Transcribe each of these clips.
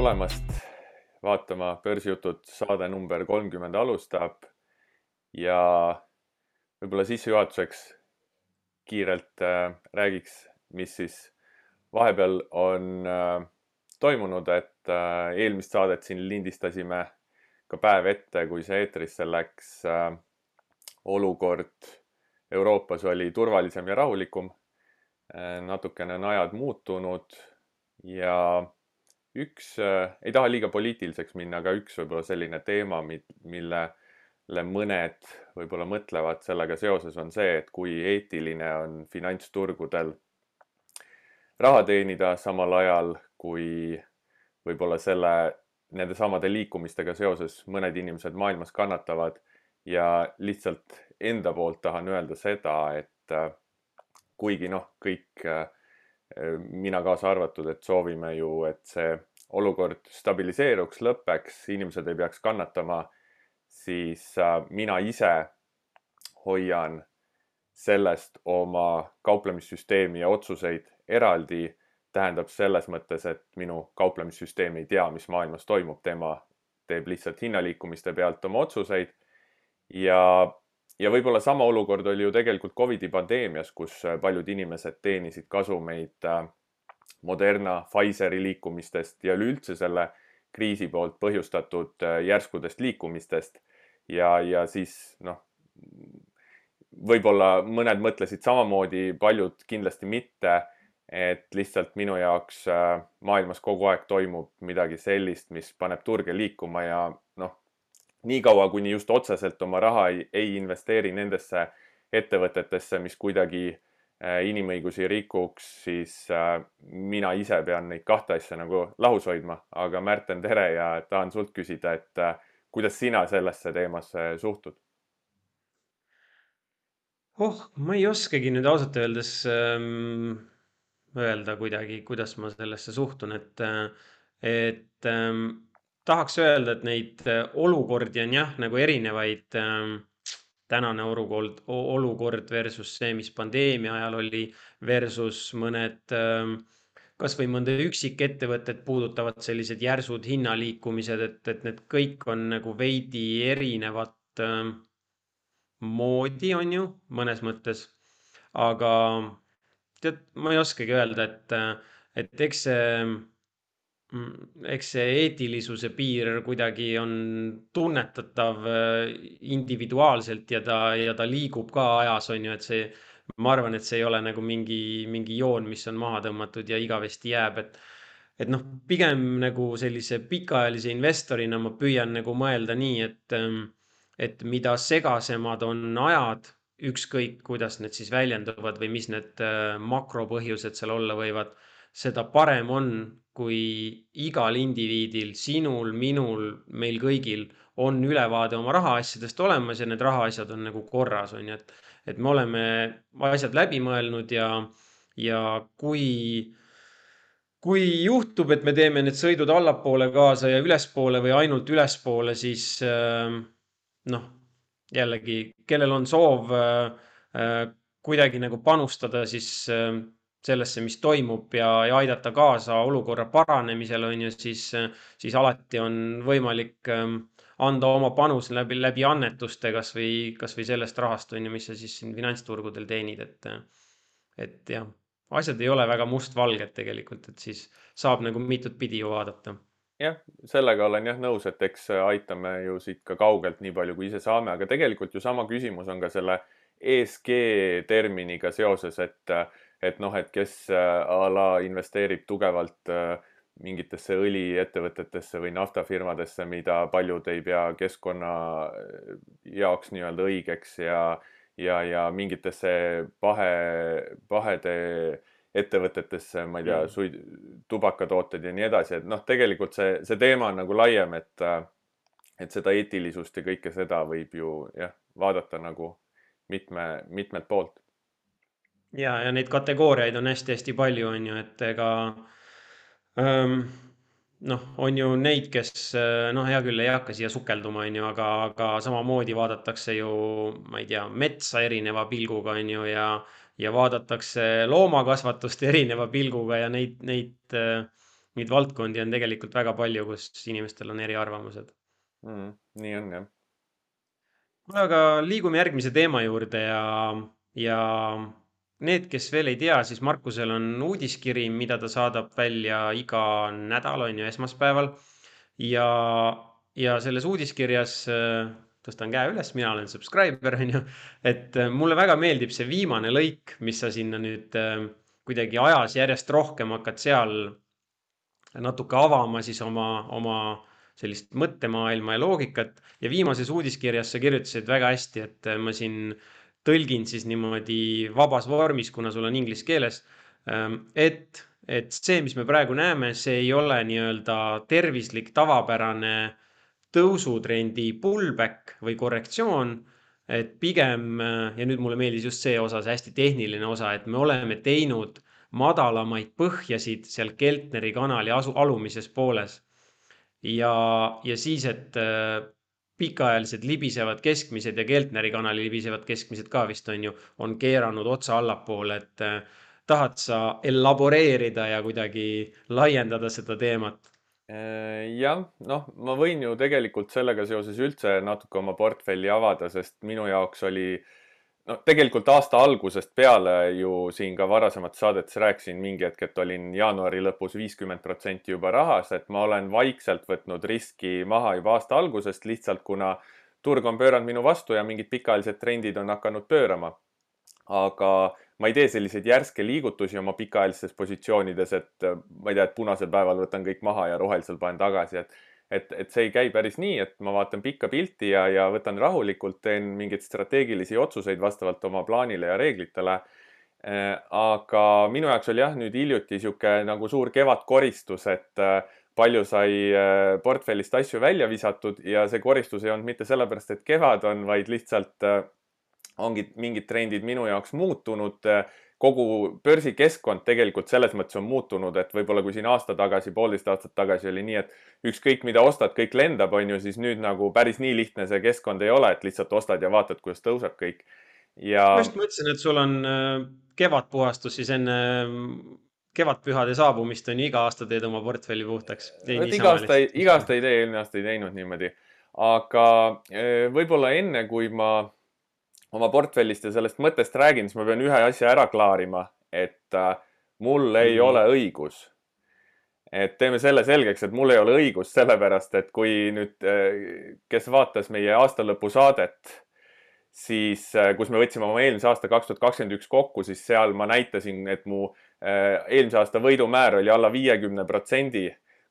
tulemast vaatama Börsijutud saade number kolmkümmend alustab ja võib-olla sissejuhatuseks kiirelt äh, räägiks, mis siis vahepeal on äh, toimunud, et äh, eelmist saadet siin lindistasime ka päev ette, kui see eetrisse läks äh,. olukord Euroopas oli turvalisem ja rahulikum äh,. natukene on ajad muutunud ja üks äh,, ei taha liiga poliitiliseks minna, aga üks võib-olla selline teema, millele mõned võib-olla mõtlevad sellega seoses, on see, et kui eetiline on finantsturgudel raha teenida, samal ajal kui võib-olla selle, nende samade liikumistega seoses mõned inimesed maailmas kannatavad ja lihtsalt enda poolt tahan öelda seda, et äh, kuigi noh, kõik äh, mina kaasa arvatud, et soovime ju, et see olukord stabiliseeruks, lõpeks, inimesed ei peaks kannatama, siis äh, mina ise hoian sellest oma kauplemissüsteemi ja otsuseid eraldi. tähendab selles mõttes, et minu kauplemissüsteem ei tea, mis maailmas toimub, tema teeb lihtsalt hinnaliikumiste pealt oma otsuseid. ja, ja võib-olla sama olukord oli ju tegelikult Covidi pandeemias, kus paljud inimesed teenisid kasumeid äh, Moderna, Pfizeri liikumistest ja üleüldse selle kriisi poolt põhjustatud äh, järskudest liikumistest. ja, ja siis noh, võib-olla mõned mõtlesid samamoodi, paljud kindlasti mitte. et lihtsalt minu jaoks äh, maailmas kogu aeg toimub midagi sellist, mis paneb turge liikuma ja noh, niikaua kuni just otseselt oma raha ei, ei investeeri nendesse ettevõtetesse, mis kuidagi Äh, inimõigusi rikuks, siis äh, mina ise pean neid kahte asja nagu lahus hoidma. aga Märten, tere ja tahan sult küsida, et äh, kuidas sina sellesse teemasse suhtud? oh, ma ei oskagi nüüd ausalt öeldes ähm, öelda kuidagi, kuidas ma sellesse suhtun, et, et ähm, tahaks öelda, et neid olukordi on jah, nagu erinevaid ähm, tänane olukord, olukord versus see, mis pandeemia ajal oli, versus mõned ähm, kasvõi mõnda üksikettevõtet puudutavad sellised järsud hinnaliikumised, et, et need kõik on nagu veidi erinevat ähm, moodi, on ju, mõnes mõttes. aga tead, ma ei oskagi öelda, et, et eks see eks see eetilisuse piir kuidagi on tunnetatav äh, individuaalselt ja ta, ja ta liigub ka ajas, on ju, et see, ma arvan, et see ei ole nagu mingi, mingi joon, mis on maha tõmmatud ja igavesti jääb, et et noh, pigem nagu sellise pikaajalise investorina ma püüan nagu mõelda nii, et, ähm, et mida segasemad on ajad, ükskõik kuidas need siis väljenduvad või mis need äh, makropõhjused seal olla võivad, seda parem on kui igal indiviidil, sinul, minul, meil kõigil on ülevaade oma rahaasjadest olemas ja need rahaasjad on nagu korras, on ju, et, et me oleme asjad läbi mõelnud ja, ja kui, kui juhtub, et me teeme need sõidud allapoole kaasa ja ülespoole või ainult ülespoole, siis äh, noh, jällegi, kellel on soov äh, äh, kuidagi nagu panustada, siis äh, sellesse, mis toimub ja, ja aidata kaasa olukorra paranemisele, on ju, siis, siis alati on võimalik ähm, anda oma panus läbi, läbi annetuste, kasvõi, kasvõi sellest rahast, on ju, mis sa siis siin finantsturgudel teenid, et, et jah, asjad ei ole väga mustvalged tegelikult, et siis saab nagu mitut pidi ju vaadata. Jah, sellega olen jah nõus, et eks aitame ju siit ka kaugelt nii palju, kui ise saame, aga tegelikult ju sama küsimus on ka selle ESG terminiga seoses, et et noh, et kes äh, a la investeerib tugevalt äh, mingitesse õliettevõtetesse või naftafirmadesse, mida paljud ei pea keskkonna äh, jaoks nii-öelda õigeks ja, ja, ja mingitesse pahe, pahede ettevõtetesse, ma ei tea, mm. suid-, tubakatooted ja nii edasi, et noh, tegelikult see, see teema on nagu laiem, et, et seda eetilisust ja kõike seda võib ju jah, vaadata nagu mitme, mitmelt poolt ja, ja neid kategooriaid on hästi-hästi palju, on ju, et ega ähm, noh, on ju neid, kes noh, hea küll, ei hakka siia sukelduma, on ju, aga, aga samamoodi vaadatakse ju, ma ei tea, metsa erineva pilguga, on ju, ja ja vaadatakse loomakasvatust erineva pilguga ja neid, neid neid valdkondi on tegelikult väga palju, kus inimestel on eriarvamused mm,. nii on jah. kuule, aga liigume järgmise teema juurde ja, ja need, kes veel ei tea, siis Markusel on uudiskiri, mida ta saadab välja iga nädal, on ju, esmaspäeval. ja, ja selles uudiskirjas tõstan käe üles, mina olen subscriber, on ju. et mulle väga meeldib see viimane lõik, mis sa sinna nüüd kuidagi ajas järjest rohkem hakkad seal natuke avama siis oma, oma sellist mõttemaailma ja loogikat. ja viimases uudiskirjas sa kirjutasid väga hästi, et ma siin tõlgin siis niimoodi vabas vormis, kuna sul on inglise keeles. Ähm, et, et see, mis me praegu näeme, see ei ole nii-öelda tervislik, tavapärane tõusutrendi pullback või korrektsioon et pigem ja nüüd mulle meeldis just see osa, see hästi tehniline osa, et me oleme teinud madalamaid põhjasid seal Keltneri kanali asu, alumises pooles. ja, ja siis, et äh, pikaajalised libisevad keskmised ja Keltneri kanali libisevad keskmised ka vist on ju, on keeranud otsa allapoole, et äh, tahad sa elaboreerida ja kuidagi laiendada seda teemat? Äh, jah, noh, ma võin ju tegelikult sellega seoses üldse natuke oma portfelli avada, sest minu jaoks oli no tegelikult aasta algusest peale ju siin ka varasemates saadetes rääkisin mingi hetk, et olin jaanuari lõpus viiskümmend protsenti juba rahas, et ma olen vaikselt võtnud riski maha juba aasta algusest, lihtsalt kuna turg on pööranud minu vastu ja mingid pikaajalised trendid on hakanud pöörama. aga ma ei tee selliseid järske liigutusi oma pikaajalistes positsioonides, et ma ei tea, et punasel päeval võtan kõik maha ja rohelisel panen tagasi, et et, et see ei käi päris nii, et ma vaatan pikka pilti ja, ja võtan rahulikult, teen mingeid strateegilisi otsuseid vastavalt oma plaanile ja reeglitele. aga minu jaoks oli jah, nüüd hiljuti niisugune nagu suur kevadkoristus, et palju sai portfellist asju välja visatud ja see koristus ei olnud mitte sellepärast, et kevad on, vaid lihtsalt ongi mingid trendid minu jaoks muutunud. Kogu börsikeskkond tegelikult selles mõttes on muutunud, et võib-olla kui siin aasta tagasi, poolteist aastat tagasi oli nii, et ükskõik mida ostad, kõik lendab, on ju, siis nüüd nagu päris nii lihtne see keskkond ei ole, et lihtsalt ostad ja vaatad, kuidas tõuseb kõik. ja. ma just mõtlesin, et sul on äh, kevadpuhastus siis enne kevadpühade saabumist on ju iga aasta teed oma portfelli puhtaks. iga aasta, iga aasta ei tee, eelmine aasta ei teinud niimoodi. aga äh, võib-olla enne, kui ma oma portfellist ja sellest mõttest räägin, siis ma pean ühe asja ära klaarima, et äh, mul ei mm. ole õigus. et teeme selle selgeks, et mul ei ole õigus, sellepärast et kui nüüd, äh, kes vaatas meie aastalõpu saadet, siis äh, kus me võtsime oma eelmise aasta kaks tuhat kakskümmend üks kokku, siis seal ma näitasin, et mu eelmise aasta võidumäär oli alla viiekümne protsendi,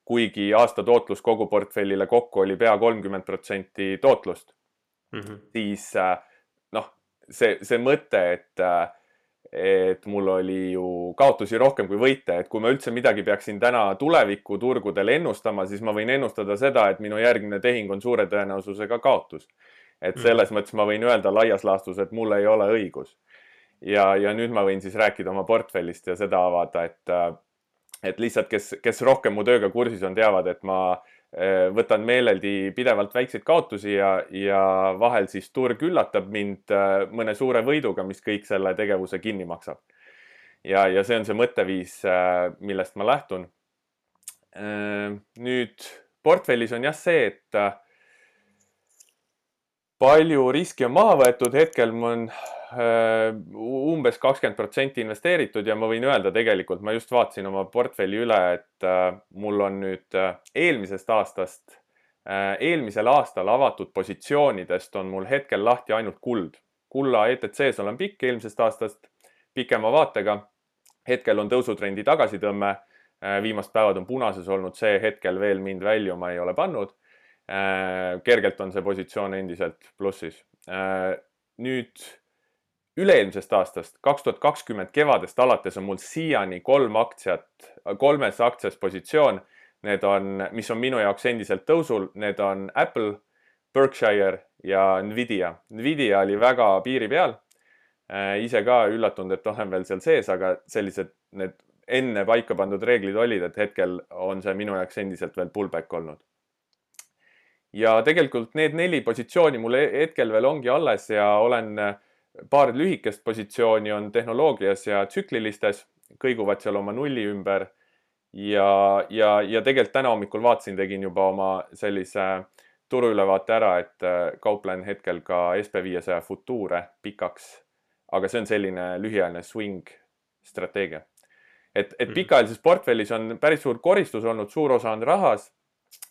kuigi aasta tootlus kogu portfellile kokku oli pea kolmkümmend protsenti tootlust mm. -hmm. siis äh, see, see mõte, et, et mul oli ju kaotusi rohkem kui võite, et kui ma üldse midagi peaksin täna tulevikuturgudel ennustama, siis ma võin ennustada seda, et minu järgmine tehing on suure tõenäosusega kaotus. et mm. selles mõttes ma võin öelda laias laastus, et mul ei ole õigus. ja, ja nüüd ma võin siis rääkida oma portfellist ja seda avada, et, et lihtsalt, kes, kes rohkem mu tööga kursis on, teavad, et ma äh, Äh, võtan meeleldi pidevalt väikseid kaotusi ja, ja vahel siis turg üllatab mind äh, mõne suure võiduga, mis kõik selle tegevuse kinni maksab. ja, ja see on see mõtteviis, äh, millest ma lähtun. nüüd portfellis on jah see, et palju riski on maha võetud, hetkel mul on Äh, umbes kakskümmend protsenti investeeritud ja ma võin öelda tegelikult, ma just vaatasin oma portfelli üle, et äh, mul on nüüd äh, eelmisest aastast, eelmisel aastal avatud positsioonidest on mul hetkel lahti ainult kuld. kulla ETC-s olen pikk eelmisest aastast pikema vaatega. hetkel on tõusutrendi tagasitõmme. viimased päevad on punases olnud, see hetkel veel mind väljuma ei ole pannud. Kergelt on see positsioon endiselt plussis. nüüd üle-eelmisest aastast, kaks tuhat kakskümmend kevadest alates on mul siiani kolm aktsiat, kolmes aktsias positsioon. Need on, mis on minu jaoks endiselt tõusul, need on Apple, Berkshire ja Nvidia. Nvidia oli väga piiri peal äh,. ise ka üllatunud, et olen veel seal sees, aga sellised need enne paika pandud reeglid olid, et hetkel on see minu jaoks endiselt veel pullback olnud. Ja tegelikult need neli positsiooni mul hetkel veel ongi alles ja olen äh, paar lühikest positsiooni on tehnoloogias ja tsüklilistes, kõiguvad seal oma nulli ümber. ja, ja, ja tegelikult täna hommikul vaatasin, tegin juba oma sellise turuülevaate ära, et äh, kauplen hetkel ka SB viiesaja futuure pikaks. aga see on selline lühiajaline swing strateegia. et, et mhm. pikaajalises portfellis on päris suur koristus olnud, suur osa on rahas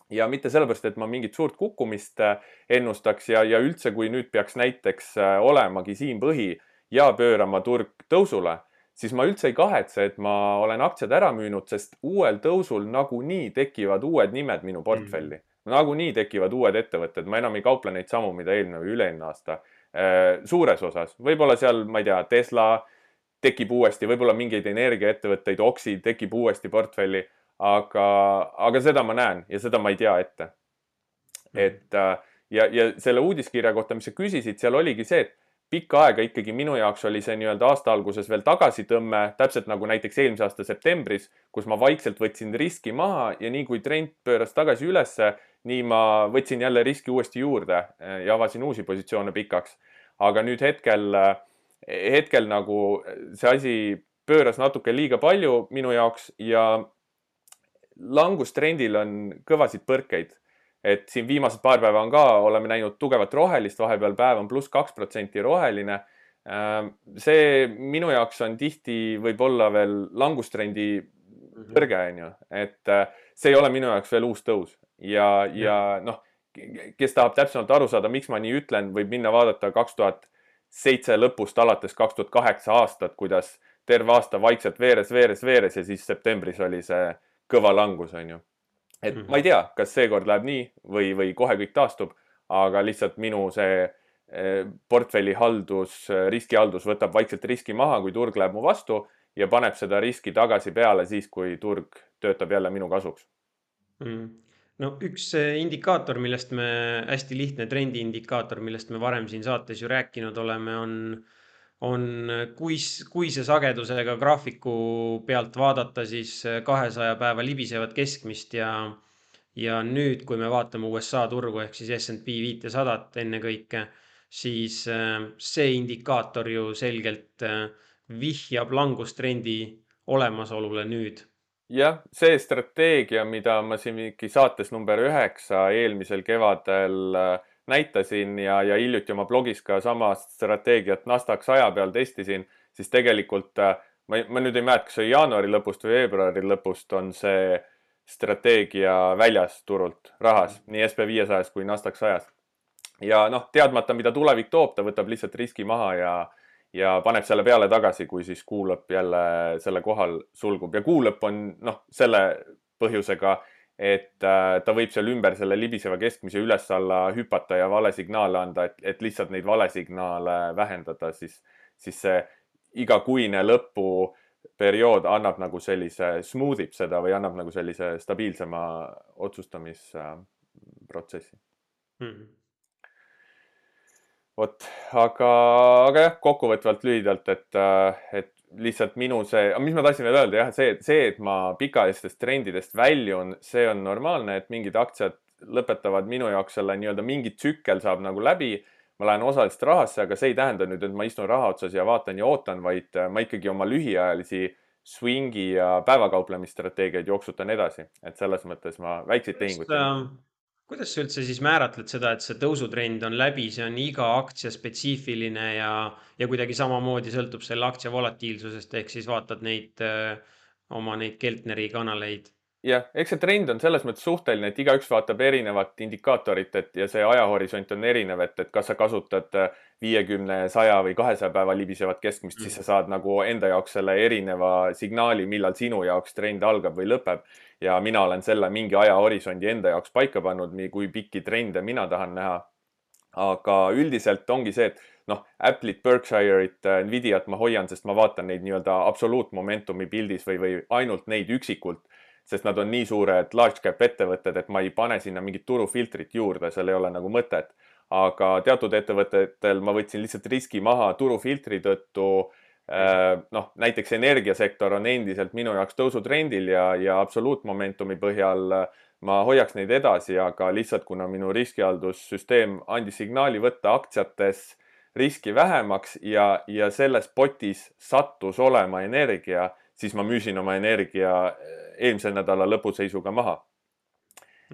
ja mitte sellepärast, et ma mingit suurt kukkumist äh, ennustaks ja, ja üldse, kui nüüd peaks näiteks äh, olemagi siin põhi ja pöörama turg tõusule, siis ma üldse ei kahetse, et ma olen aktsiad ära müünud, sest uuel tõusul nagunii tekivad uued nimed minu portfelli mm. -hmm. nagunii tekivad uued ettevõtted, ma enam ei kauple neid samu, mida eelmine või üle-eelmine aasta. Äh, suures osas, võib-olla seal, ma ei tea, Tesla tekib uuesti, võib-olla mingeid energiaettevõtteid, Oxy tekib uuesti portfelli aga, aga seda ma näen ja seda ma ei tea ette. Mhm. et äh, ja, ja selle uudiskirja kohta, mis sa küsisid, seal oligi see, et pikka aega ikkagi minu jaoks oli see nii-öelda aasta alguses veel tagasitõmme, täpselt nagu näiteks eelmise aasta septembris, kus ma vaikselt võtsin riski maha ja nii kui trend pööras tagasi ülesse, nii ma võtsin jälle riski uuesti juurde äh, ja avasin uusi positsioone pikaks. aga nüüd hetkel, äh, hetkel nagu see asi pööras natuke liiga palju minu jaoks ja langustrendil on kõvasid põrkeid, et siin viimased paar päeva on ka, oleme näinud tugevat rohelist, vahepeal päev on pluss kaks protsenti roheline. Ähm, see minu jaoks on tihti võib-olla veel langustrendi mhm. põrge, on ju, et äh, see ei ole minu jaoks veel uus tõus ja, ja noh, kes tahab täpsemalt aru saada, miks ma nii ütlen, võib minna vaadata kaks tuhat seitse lõpust alates kaks tuhat kaheksa aastat, kuidas terve aasta vaikselt veeres, veeres, veeres ja siis septembris oli see kõva langus, on ju. et mm -hmm. ma ei tea, kas seekord läheb nii või, või kohe kõik taastub, aga lihtsalt minu see eh, portfelli haldus, riskihaldus võtab vaikselt riski maha, kui turg läheb mu vastu ja paneb seda riski tagasi peale siis, kui turg töötab jälle minu kasuks mm no üks indikaator, millest me, hästi lihtne trendi indikaator, millest me varem siin saates ju rääkinud oleme, on on kuis, kuise sagedusega graafiku pealt vaadata siis kahesaja päeva libisevat keskmist ja, ja nüüd, kui me vaatame USA turgu ehk siis SNP viitesadat ennekõike, siis äh, see indikaator ju selgelt äh, vihjab langustrendi olemasolule nüüd. Jah, see strateegia, mida ma siin mingi saates number üheksa eelmisel kevadel äh, näitasin ja, ja hiljuti oma blogis ka sama strateegiat Nasdaq saja peal testisin, siis tegelikult äh, ma, ma nüüd ei mäleta, kas see jaanuari lõpust või veebruari lõpust on see strateegia väljas turult rahas, nii SB viiesajas kui Nasdaq sajas. ja noh, teadmata, mida tulevik toob, ta võtab lihtsalt riski maha ja, ja paneb selle peale tagasi, kui siis kuulõpp jälle selle kohal sulgub ja kuulõpp on noh, selle põhjusega et äh, ta võib seal ümber selle libiseva keskmise üles-alla hüpata ja vale signaale anda, et, et lihtsalt neid valesignaale vähendada, siis, siis see igakuine lõpuperiood annab nagu sellise, smooth ib seda või annab nagu sellise stabiilsema otsustamisprotsessi mm. -hmm vot, aga, aga jah, kokkuvõtvalt lühidalt, et, äh, et lihtsalt minu see, mis ma tahtsin veel öelda jah, see, see, et ma pikaajalistest trendidest väljun, see on normaalne, et mingid aktsiad lõpetavad minu jaoks selle nii-öelda mingi tsükkel saab nagu läbi. ma lähen osaliselt rahasse, aga see ei tähenda nüüd, et ma istun raha otsas ja vaatan ja ootan, vaid äh, ma ikkagi oma lühiajalisi swing'i ja päevakauplemisstrateegiaid jooksutan edasi, et selles mõttes ma väikseid tehinguid teen kuidas sa üldse siis määratled seda, et see tõusutrend on läbi, see on iga aktsia spetsiifiline ja, ja kuidagi samamoodi sõltub selle aktsia volatiilsusest, ehk siis vaatad neid oma neid Keltneri kanaleid jah, eks see trend on selles mõttes suhteline, et igaüks vaatab erinevat indikaatorit, et ja see ajahorisont on erinev, et, et kas sa kasutad äh, viiekümne, saja või kahesaja päeva libisevat keskmist mm., siis sa saad nagu enda jaoks selle erineva signaali, millal sinu jaoks trend algab või lõpeb. ja mina olen selle mingi ajahorisondi enda jaoks paika pannud, nii kui pikki trende mina tahan näha. aga üldiselt ongi see, et noh, Apple'it, Berkshire'it, äh, Nvidiat ma hoian, sest ma vaatan neid nii-öelda absoluutmomentumi pildis või, või ainult neid üksikult sest nad on nii suured large cap ettevõtted, et ma ei pane sinna mingit turufiltrit juurde, seal ei ole nagu mõtet. aga teatud ettevõtetel ma võtsin lihtsalt riski maha turufiltri tõttu. Äh, noh, näiteks energiasektor on endiselt minu jaoks tõusutrendil ja, ja absoluutmomentumi põhjal ma hoiaks neid edasi, aga lihtsalt kuna minu riskihaldussüsteem andis signaali võtta aktsiates riski vähemaks ja, ja selles potis sattus olema energia siis ma müüsin oma energia eelmise nädala lõpuseisuga maha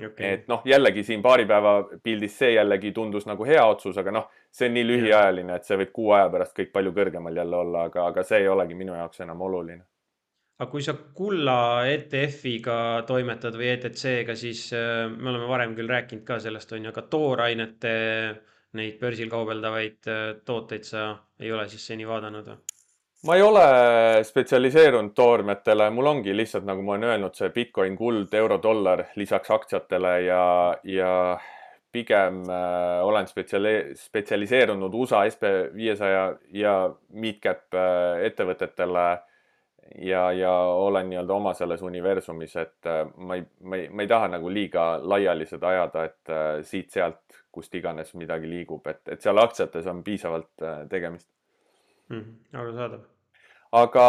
okay.. et noh, jällegi siin paari päeva pildis see jällegi tundus nagu hea otsus, aga noh, see on nii lühiajaline, et see võib kuu aja pärast kõik palju kõrgemal jälle olla, aga, aga see ei olegi minu jaoks enam oluline. aga kui sa kulla ETF-iga toimetad või ETC-ga, siis äh, me oleme varem küll rääkinud ka sellest, on ju, aga toorainete neid börsil kaubeldavaid äh, tooteid sa ei ole siis seni vaadanud või? Ma ei ole spetsialiseerunud toormetele, mul ongi lihtsalt, nagu ma olen öelnud, see Bitcoin, kuld, euro, dollar lisaks aktsiatele ja, ja pigem äh, olen spetsiali-, spetsialiseerunud USA SB viiesaja ja midcap äh, ettevõtetele ja, ja olen nii-öelda oma selles universumis, et äh, ma ei, ma ei, ma ei taha nagu liiga laiali seda ajada, et äh, siit-sealt, kust iganes midagi liigub, et, et seal aktsiates on piisavalt äh, tegemist mm. arusaadav aga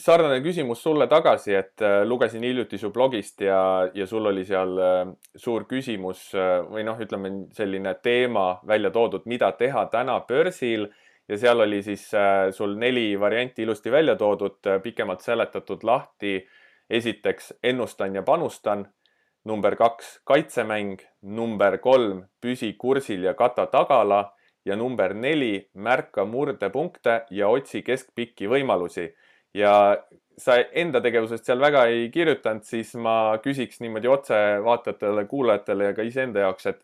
sarnane küsimus sulle tagasi, et äh, lugesin hiljuti su blogist ja, ja sul oli seal äh, suur küsimus äh, või noh, ütleme selline teema välja toodud, mida teha täna börsil ja seal oli siis sul neli varianti ilusti välja toodud, pikemalt seletatud lahti. esiteks ennustan ja panustan. number kaks, kaitsemäng. number kolm, püsi kursil ja kata tagala ja number neli, märka murdepunkte ja otsi keskpikki võimalusi. ja sa enda tegevusest seal väga ei kirjutanud, siis ma küsiks niimoodi otse vaatajatele, kuulajatele ja ka iseenda jaoks, et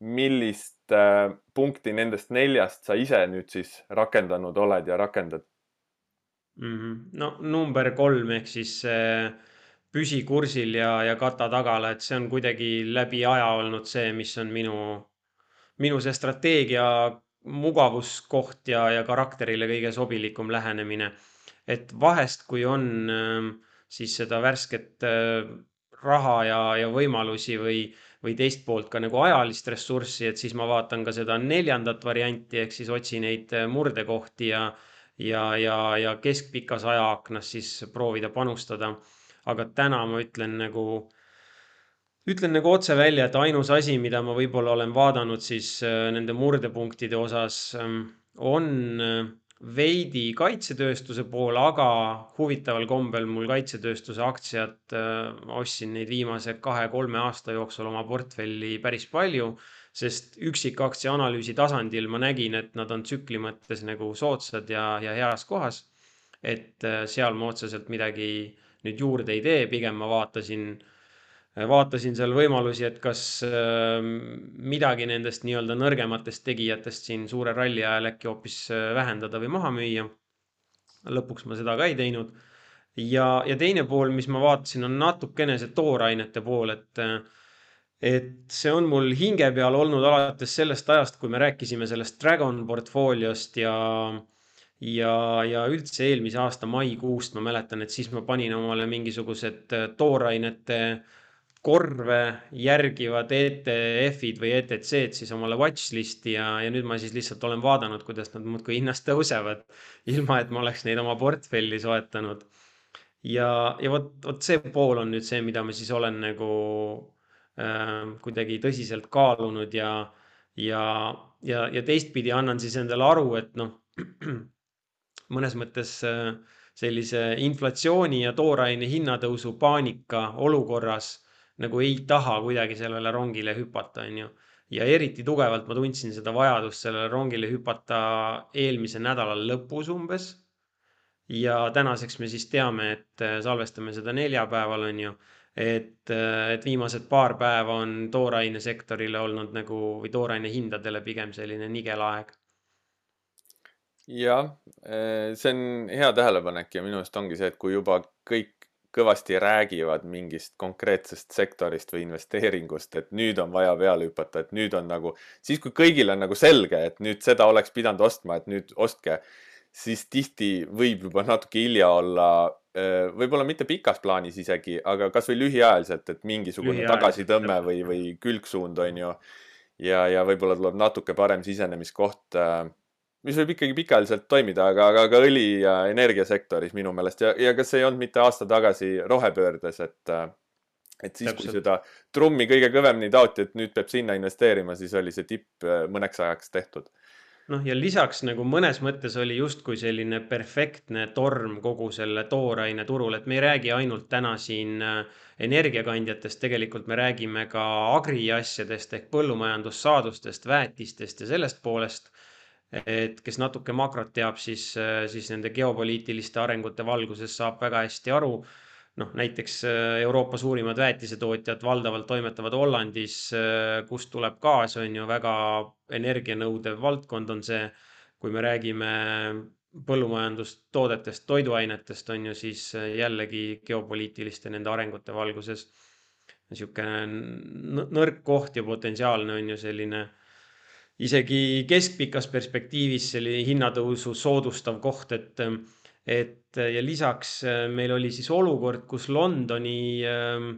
millist äh, punkti nendest neljast sa ise nüüd siis rakendanud oled ja rakendad mm? -hmm. no number kolm ehk siis äh, püsi kursil ja, ja kata tagala, et see on kuidagi läbi aja olnud see, mis on minu minu see strateegia mugavuskoht ja, ja karakterile kõige sobilikum lähenemine. et vahest, kui on ähm, siis seda värsket äh, raha ja, ja võimalusi või, või teist poolt ka nagu ajalist ressurssi, et siis ma vaatan ka seda neljandat varianti, ehk siis otsin neid äh, murdekohti ja, ja, ja, ja keskpikas ajaaknas siis proovida panustada. aga täna ma ütlen nagu ütlen nagu otse välja, et ainus asi, mida ma võib-olla olen vaadanud siis äh, nende murdepunktide osas ähm, on äh, veidi kaitsetööstuse poole, aga huvitaval kombel mul kaitsetööstuse aktsiad, äh, ostsin neid viimase kahe-kolme aasta jooksul oma portfelli päris palju, sest üksikaktsia analüüsi tasandil ma nägin, et nad on tsükli mõttes nagu soodsad ja, ja heas kohas. et seal ma otseselt midagi nüüd juurde ei tee, pigem ma vaatasin äh, vaatasin seal võimalusi, et kas ähm, midagi nendest nii-öelda nõrgematest tegijatest siin suure ralli ajal äkki hoopis äh, vähendada või maha müüa. lõpuks ma seda ka ei teinud. ja, ja teine pool, mis ma vaatasin, on natukene see toorainete pool, et äh, et see on mul hinge peal olnud alates sellest ajast, kui me rääkisime sellest Dragon portfooliost ja ja, ja üldse eelmise aasta maikuust ma mäletan, et siis ma panin omale mingisugused äh, toorainete äh, korve järgivad ETF-id või ETC-d siis omale watchlist'i ja, ja nüüd ma siis lihtsalt olen vaadanud, kuidas nad muudkui hinnas tõusevad, ilma et ma oleks neid oma portfelli soetanud. ja, ja vot, vot see pool on nüüd see, mida ma siis olen nagu äh, kuidagi tõsiselt kaalunud ja, ja, ja, ja teistpidi annan siis endale aru, et noh, mõnes mõttes äh, sellise inflatsiooni ja tooraine hinnatõusu paanika olukorras nagu ei taha kuidagi sellele rongile hüpata, on ju. ja eriti tugevalt ma tundsin seda vajadust sellele rongile hüpata eelmise nädala lõpus umbes. ja tänaseks me siis teame, et äh, salvestame seda neljapäeval, on ju. et, äh, et viimased paar päeva on toorainesektorile olnud nagu või tooraine hindadele pigem selline nigel aeg jah, äh, see on hea tähelepanek ja minu arust ongi see, et kui juba kõik kõvasti räägivad mingist konkreetsest sektorist või investeeringust, et nüüd on vaja peale hüpata, et nüüd on nagu, siis kui kõigil on nagu selge, et nüüd seda oleks pidanud ostma, et nüüd ostke, siis tihti võib juba natuke hilja olla, võib-olla mitte pikas plaanis isegi, aga kasvõi lühiajaliselt, et mingisugune tagasitõmme või, või külgsuund on ju. ja, ja võib-olla tuleb natuke parem sisenemiskoht mis võib ikkagi pikaajaliselt toimida, aga, aga ka õli- ja energiasektoris minu meelest ja, ja kas ei olnud mitte aasta tagasi rohepöördes, et et siis, kui seda trummi kõige kõvemini taoti, et nüüd peab sinna investeerima, siis oli see tipp äh, mõneks ajaks tehtud noh, ja lisaks nagu mõnes mõttes oli justkui selline perfektne torm kogu selle tooraine turul, et me ei räägi ainult täna siin äh, energiakandjatest, tegelikult me räägime ka agriasjadest ehk põllumajandussaadustest, väetistest ja sellest poolest. Et kes natuke makrot teab, siis, äh, siis nende geopoliitiliste arengute valguses saab väga hästi aru noh, näiteks äh, Euroopa suurimad väetisetootjad valdavalt toimetavad Hollandis, äh, kust tuleb gaas, on ju väga energianõudev valdkond on see. kui me räägime põllumajandustoodetest, toiduainetest on ju, siis jällegi geopoliitiliste nende arengute valguses niisugune nõrk koht ja potentsiaalne on ju selline isegi keskpikas perspektiivis selline hinnatõusu soodustav koht, et et ja lisaks äh, meil oli siis olukord, kus Londoni ähm,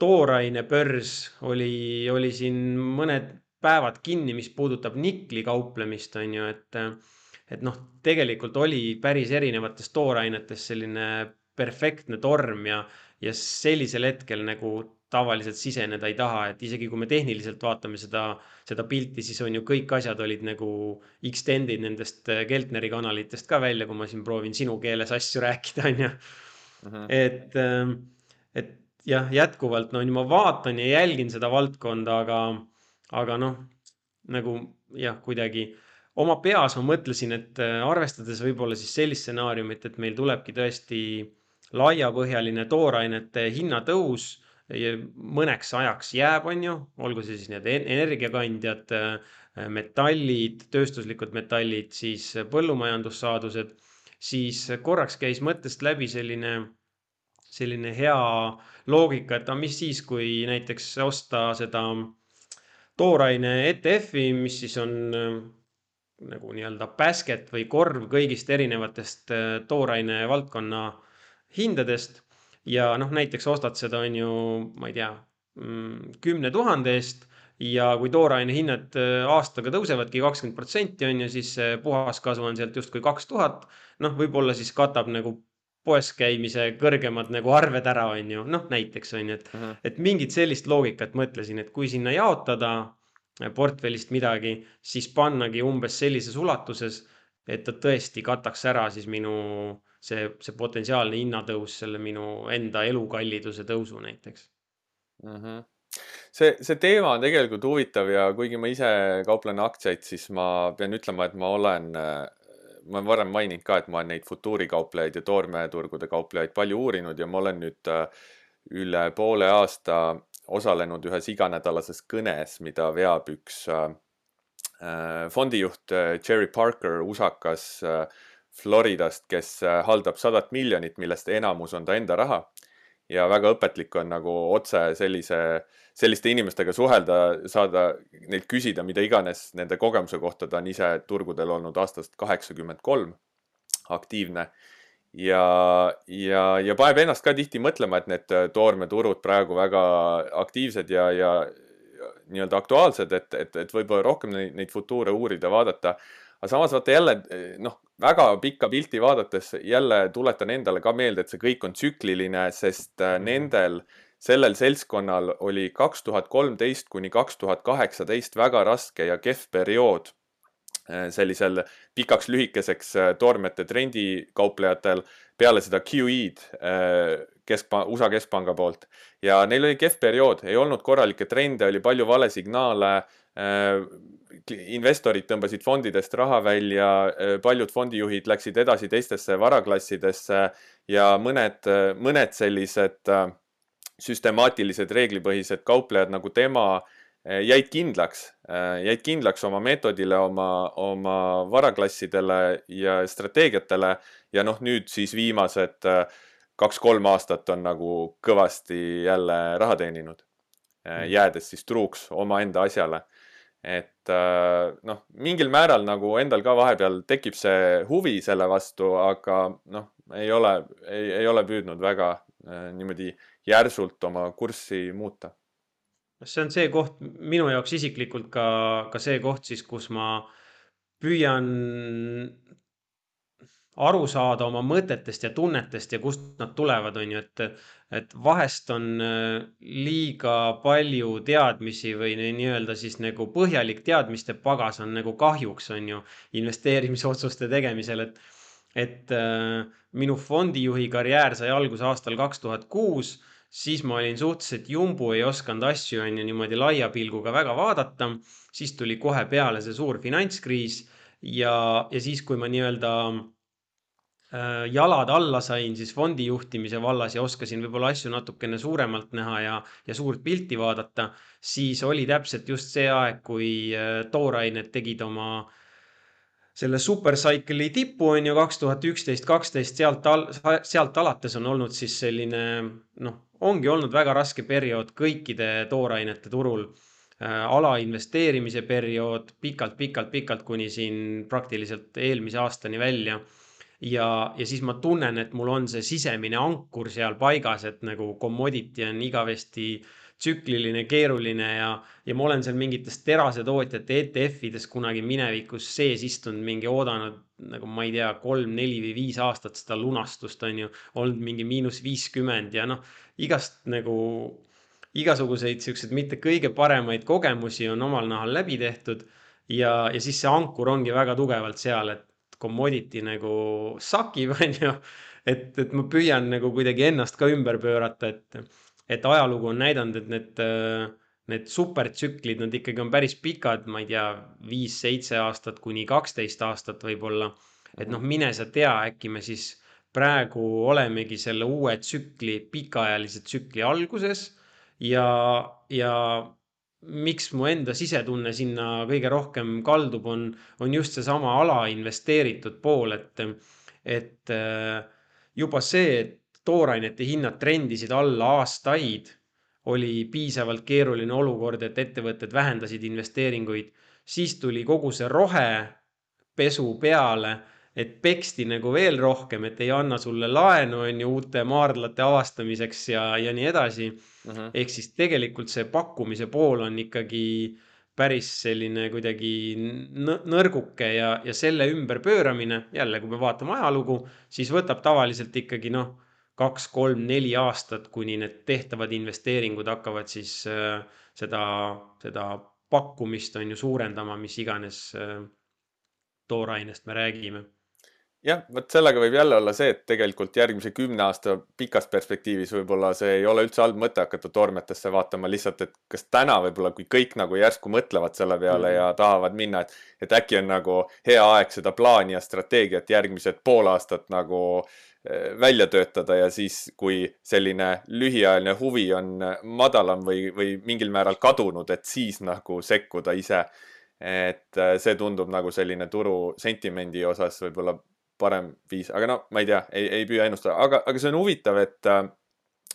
toorainebörs oli, oli siin mõned päevad kinni, mis puudutab nikli kauplemist, on ju, et et noh, tegelikult oli päris erinevates toorainetes selline perfektne torm ja, ja sellisel hetkel nagu tavaliselt siseneda ei taha, et isegi kui me tehniliselt vaatame seda, seda pilti, siis on ju kõik asjad olid nagu extend'id nendest äh, Keltneri kanalitest ka välja, kui ma siin proovin sinu keeles asju rääkida, on ju. Mhm. et, ähm, et jah, jätkuvalt no ma vaatan ja jälgin seda valdkonda, aga, aga noh, nagu jah, kuidagi oma peas ma mõtlesin, et äh, arvestades võib-olla siis sellist stsenaariumit, et meil tulebki tõesti laiapõhjaline toorainete hinnatõus mõneks ajaks jääb, on ju, olgu see siis need energiakandjad, äh, metallid, tööstuslikud metallid, siis põllumajandussaadused, siis korraks käis mõttest läbi selline, selline hea loogika, et mis siis, kui näiteks osta seda tooraine ETF-i, mis siis on äh, nagu nii-öelda basket või korv kõigist erinevatest äh, tooraine valdkonna hindadest ja noh, näiteks ostad seda, on ju, ma ei tea, mm, kümne tuhande eest ja kui tooraine hinnad äh, aastaga tõusevadki kakskümmend protsenti, on ju, siis puhaskasu on sealt justkui kaks tuhat. noh, võib-olla siis katab nagu poes käimise kõrgemad nagu arved ära, on ju, noh näiteks on ju, et uh, -huh. et mingit sellist loogikat mõtlesin, et kui sinna jaotada äh, portfellist midagi, siis pannagi umbes sellises ulatuses, et ta tõesti kataks ära siis minu see, see potentsiaalne hinnatõus selle minu enda elukalliduse tõusu näiteks mm. -hmm see, see teema on tegelikult huvitav ja kuigi ma ise kauplen aktsiaid, siis ma pean ütlema, et ma olen, ma olen varem maininud ka, et ma olen neid futuurikauplejaid ja toormeturgude kauplejaid palju uurinud ja ma olen nüüd äh, üle poole aasta osalenud ühes iganädalases kõnes, mida veab üks äh, äh fondijuht Jerry Parker, usakas äh, Floridast, kes äh, haldab sadat miljonit, millest enamus on ta enda raha. ja väga õpetlik on nagu otse sellise, selliste inimestega suhelda, saada neilt küsida mida iganes nende kogemuse kohta, ta on ise turgudel olnud aastast kaheksakümmend kolm aktiivne. Ja, ja, ja paneb ennast ka tihti mõtlema, et need toormeturud praegu väga aktiivsed ja, ja nii-öelda aktuaalsed, et, et, et võib-olla rohkem neid, neid futuure uurida, vaadata. Aga samas vaata jälle noh, väga pikka pilti vaadates jälle tuletan endale ka meelde, et see kõik on tsükliline, sest äh, nendel, sellel seltskonnal oli kaks tuhat kolmteist kuni kaks tuhat kaheksateist väga raske ja kehv periood äh, sellisel pikaks lühikeseks äh, toormete trendikauplejatel peale seda QE-d keskpa-, USA keskpanga poolt. Ja neil oli kehv periood, ei olnud korralikke trende, oli palju valesignaale investorid tõmbasid fondidest raha välja, paljud fondijuhid läksid edasi teistesse varaklassidesse ja mõned, mõned sellised äh, süstemaatilised reeglipõhised kauplejad nagu tema äh, jäid kindlaks, äh, jäid kindlaks oma meetodile, oma, oma varaklassidele ja strateegiatele. Ja noh, nüüd siis viimased kaks-kolm aastat on nagu kõvasti jälle raha teeninud, mm. jäädes siis truuks omaenda asjale et äh, noh, mingil määral nagu endal ka vahepeal tekib see huvi selle vastu, aga noh, ei ole, ei, ei ole püüdnud väga äh, niimoodi järsult oma kurssi muuta. see on see koht minu jaoks isiklikult ka, ka see koht siis, kus ma püüan aru saada oma mõtetest ja tunnetest ja kust nad tulevad, on ju, et, et vahest on äh, liiga palju teadmisi või nii-öelda siis nagu põhjalik teadmiste pagas on nagu kahjuks, on ju, investeerimisotsuste tegemisel, et, et äh, minu fondijuhi karjäär sai alguse aastal kaks tuhat kuus siis ma olin suhteliselt jumbu, ei osanud asju on ju niimoodi laia pilguga väga vaadata. siis tuli kohe peale see suur finantskriis ja, ja siis, kui ma nii-öelda jalad alla sain siis fondi juhtimise vallas ja oskasin võib-olla asju natukene suuremalt näha ja, ja suurt pilti vaadata, siis oli täpselt just see aeg, kui äh, toorained tegid oma selle supercycle'i tippu on ju kaks tuhat üksteist, kaksteist, sealt al-, sealt alates on olnud siis selline noh, ongi olnud väga raske periood kõikide toorainete turul äh,. alainvesteerimise periood pikalt-pikalt-pikalt kuni siin praktiliselt eelmise aastani välja. Ja, ja siis ma tunnen, et mul on see sisemine ankur seal paigas, et nagu commodity on igavesti tsükliline, keeruline ja, ja ma olen seal mingites terasetootjate ETF-ides kunagi minevikus sees istunud, mingi oodanud nagu ma ei tea, kolm, neli või viis aastat seda lunastust on ju, olnud mingi miinus viiskümmend ja noh, igast nagu igasuguseid siukseid mitte kõige paremaid kogemusi on omal nahal läbi tehtud ja, ja siis see ankur ongi väga tugevalt seal, et commodity nagu sakib, on ju. et, et ma püüan nagu kuidagi ennast ka ümber pöörata, et et ajalugu on näidanud, et need, need supertsüklid, nad ikkagi on päris pikad, ma ei tea, viis-seitse aastat kuni kaksteist aastat võib-olla. et noh, mine sa tea, äkki me siis praegu olemegi selle uue tsükli, pikaajalise tsükli alguses ja, ja miks mu enda sisetunne sinna kõige rohkem kaldub, on, on just seesama alainvesteeritud pool, et, et juba see, et toorainete hinnad trendisid alla aastaid, oli piisavalt keeruline olukord, et ettevõtted vähendasid investeeringuid, siis tuli kogu see rohepesu peale, et peksti nagu veel rohkem, et ei anna sulle laenu, on ju, uute maardlate avastamiseks ja, ja nii edasi mm. -hmm. ehk siis tegelikult see pakkumise pool on ikkagi päris selline kuidagi nõrguke ja, ja selle ümberpööramine, jälle, kui me vaatame ajalugu, siis võtab tavaliselt ikkagi noh kaks, kolm, neli aastat, kuni need tehtavad investeeringud hakkavad siis äh, seda, seda pakkumist on ju suurendama, mis iganes äh, toorainest me räägime jah, vot sellega võib jälle olla see, et tegelikult järgmise kümne aasta pikas perspektiivis võib-olla see ei ole üldse halb mõte hakata toormetesse vaatama lihtsalt, et kas täna võib-olla, kui kõik nagu järsku mõtlevad selle peale mm -hmm. ja tahavad minna, et, et äkki on nagu hea aeg seda plaani ja strateegiat järgmised pool aastat nagu Eh, välja töötada ja siis, kui selline lühiajaline huvi on madalam või, või mingil määral kadunud, et siis nagu sekkuda ise. et eh, see tundub nagu selline turu sentimendi osas võib-olla parem viis, aga no ma ei tea, ei, ei püüa ennustada, aga, aga see on huvitav, et äh,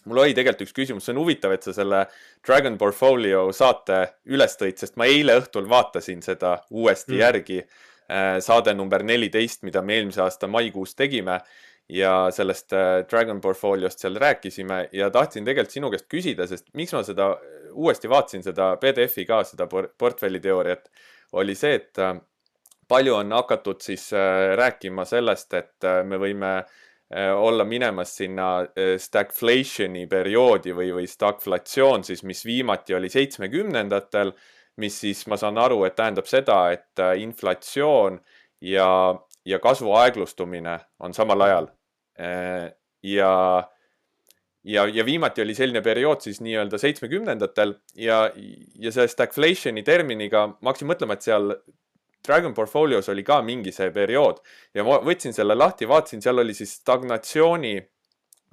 mul oli tegelikult üks küsimus, see on huvitav, et sa selle Dragon Portfolio saate üles tõid, sest ma eile õhtul vaatasin seda uuesti mm. järgi äh,. saade number neliteist, mida me eelmise aasta maikuus tegime. Ja sellest äh, Dragon Portfoliost seal rääkisime. Ja tahtsin tegelikult sinu käest küsida, sest miks ma seda uuesti vaatasin, seda PDF-i ka, seda portfelliteooriat, oli see, et äh, palju on hakatud siis äh, rääkima sellest, et me võime olla minemas sinna stagflation'i perioodi või, või stagflatsioon siis, mis viimati oli seitsmekümnendatel, mis siis, ma saan aru, et tähendab seda, et inflatsioon ja, ja kasvu aeglustumine on samal ajal. Äh, ja, ja, ja viimati oli selline periood siis nii-öelda seitsmekümnendatel ja, ja selle stagflation'i terminiga ma hakkasin mõtlema, et seal Dragon Portfolios oli ka mingi see periood ja ma võtsin selle lahti, vaatasin, seal oli siis stagnatsiooni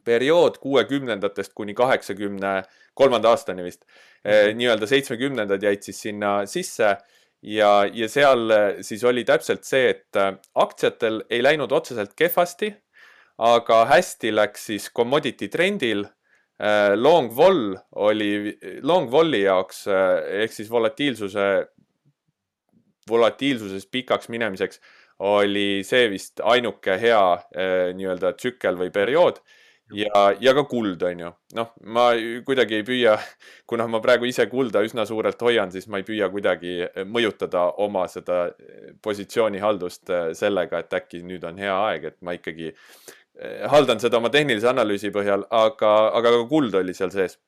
periood kuuekümnendatest kuni kaheksakümne kolmanda aastani vist eh,. nii-öelda seitsmekümnendad jäid siis sinna sisse ja, ja seal siis oli täpselt see, et aktsiatel ei läinud otseselt kehvasti aga hästi läks siis commodity trendil. Long vol oli, long vol'i jaoks ehk siis volatiilsuse, volatiilsuses pikaks minemiseks oli see vist ainuke hea äh, nii-öelda tsükkel või periood ja, ja ka kuld, on ju. noh, ma kuidagi ei püüa, kuna ma praegu ise kulda üsna suurelt hoian, siis ma ei püüa kuidagi mõjutada oma seda positsioonihaldust sellega, et äkki nüüd on hea aeg, et ma ikkagi eh, haldan seda oma tehnilise analüüsi põhjal, aga, aga ka kuld oli seal sees.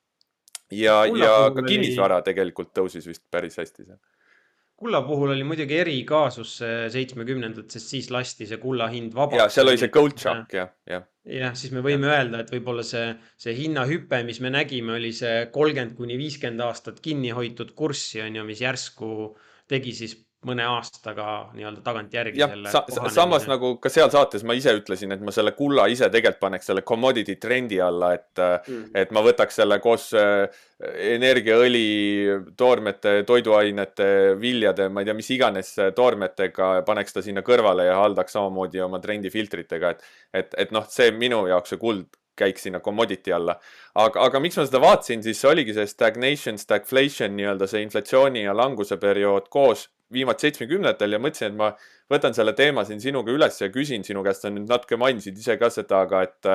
ja, ja ka kinnisvara tegelikult tõusis vist päris hästi seal kulla puhul oli muidugi erikaasus seitsmekümnendad, sest siis lasti see kulla hind vabaks. ja seal oli see gold shock jah, jah. jah, siis me võime ja. öelda, et võib-olla see, see hinnahüpe, mis me nägime, oli see kolmkümmend kuni viiskümmend aastat kinni hoitud kurssi on ju, mis järsku tegi siis mõne aastaga nii-öelda tagantjärgi jah, sa, samas nagu ka seal saates ma ise ütlesin, et ma selle kulla ise tegelikult paneks selle commodity trendi alla, et mm., et ma võtaks selle koos äh, energiaõli, toormete, toiduainete, viljade, ma ei tea, mis iganes toormetega, paneks ta sinna kõrvale ja haldaks samamoodi oma trendifiltritega, et, et, et noh, see minu jaoks see kuld käiks sinna commodity alla. aga, aga miks ma seda vaatasin, siis oligi see stagnation, stagflation nii-öelda see inflatsiooni ja languse periood koos viimati seitsmekümnendatel ja mõtlesin, et ma võtan selle teema siin sinuga üles ja küsin sinu käest, sa nüüd natuke mainisid ise ka seda, aga et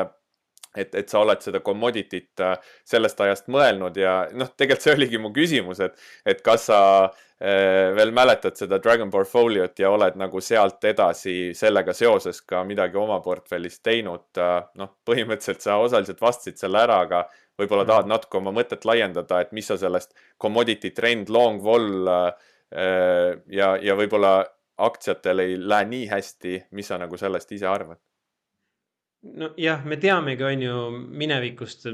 et, et sa oled seda commodity't äh, sellest ajast mõelnud ja noh, tegelikult see oligi mu küsimus, et, et kas sa äh, veel mäletad seda Dragon Portfolio't ja oled nagu sealt edasi sellega seoses ka midagi oma portfellis teinud äh,. noh, põhimõtteliselt sa osaliselt vastasid selle ära, aga võib-olla tahad mhm. natuke oma mõtet laiendada, et mis sa sellest commodity trend long vol Äh, ja, ja võib-olla aktsiatel ei lähe nii hästi, mis sa nagu sellest ise arvad? Nojah, me teamegi, on ju, minevikust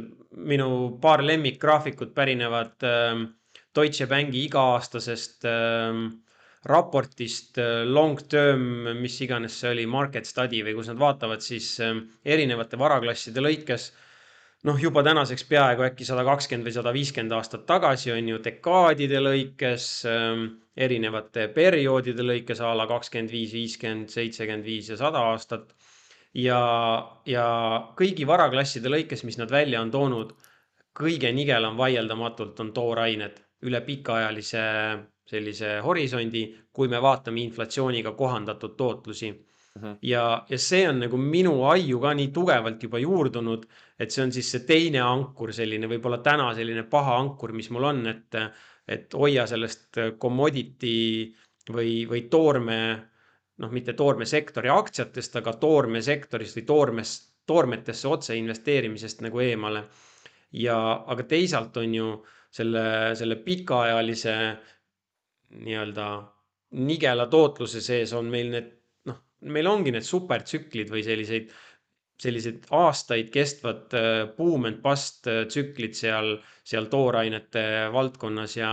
minu paar lemmikgraafikut pärinevad äh, Deutsche Banki iga-aastasest äh, raportist long term, mis iganes see oli, market study või kus nad vaatavad siis äh, erinevate varaklasside lõikes noh, juba tänaseks peaaegu äkki sada kakskümmend või sada viiskümmend aastat tagasi on ju dekaadide lõikes ähm,, erinevate perioodide lõikes a la kakskümmend viis, viiskümmend, seitsekümmend viis ja sada aastat. Ja, ja kõigi varaklasside lõikes, mis nad välja on toonud, kõige nigelam vaieldamatult on toorained üle pikaajalise sellise horisondi, kui me vaatame inflatsiooniga kohandatud tootlusi Mhm. ja, ja see on nagu minu aiu ka nii tugevalt juba juurdunud, et see on siis see teine ankur, selline võib-olla täna selline paha ankur, mis mul on, et, et hoia sellest commodity või, või toorme, noh, mitte toormesektori aktsiatest, aga toormesektorist või toormes, toormetesse otse investeerimisest nagu eemale. ja, aga teisalt on ju selle, selle pikaajalise nii-öelda nigela tootluse sees on meil need meil ongi need supertsüklid või selliseid, sellised aastaid kestvad äh, boom and bust äh, tsüklid seal, seal toorainete valdkonnas ja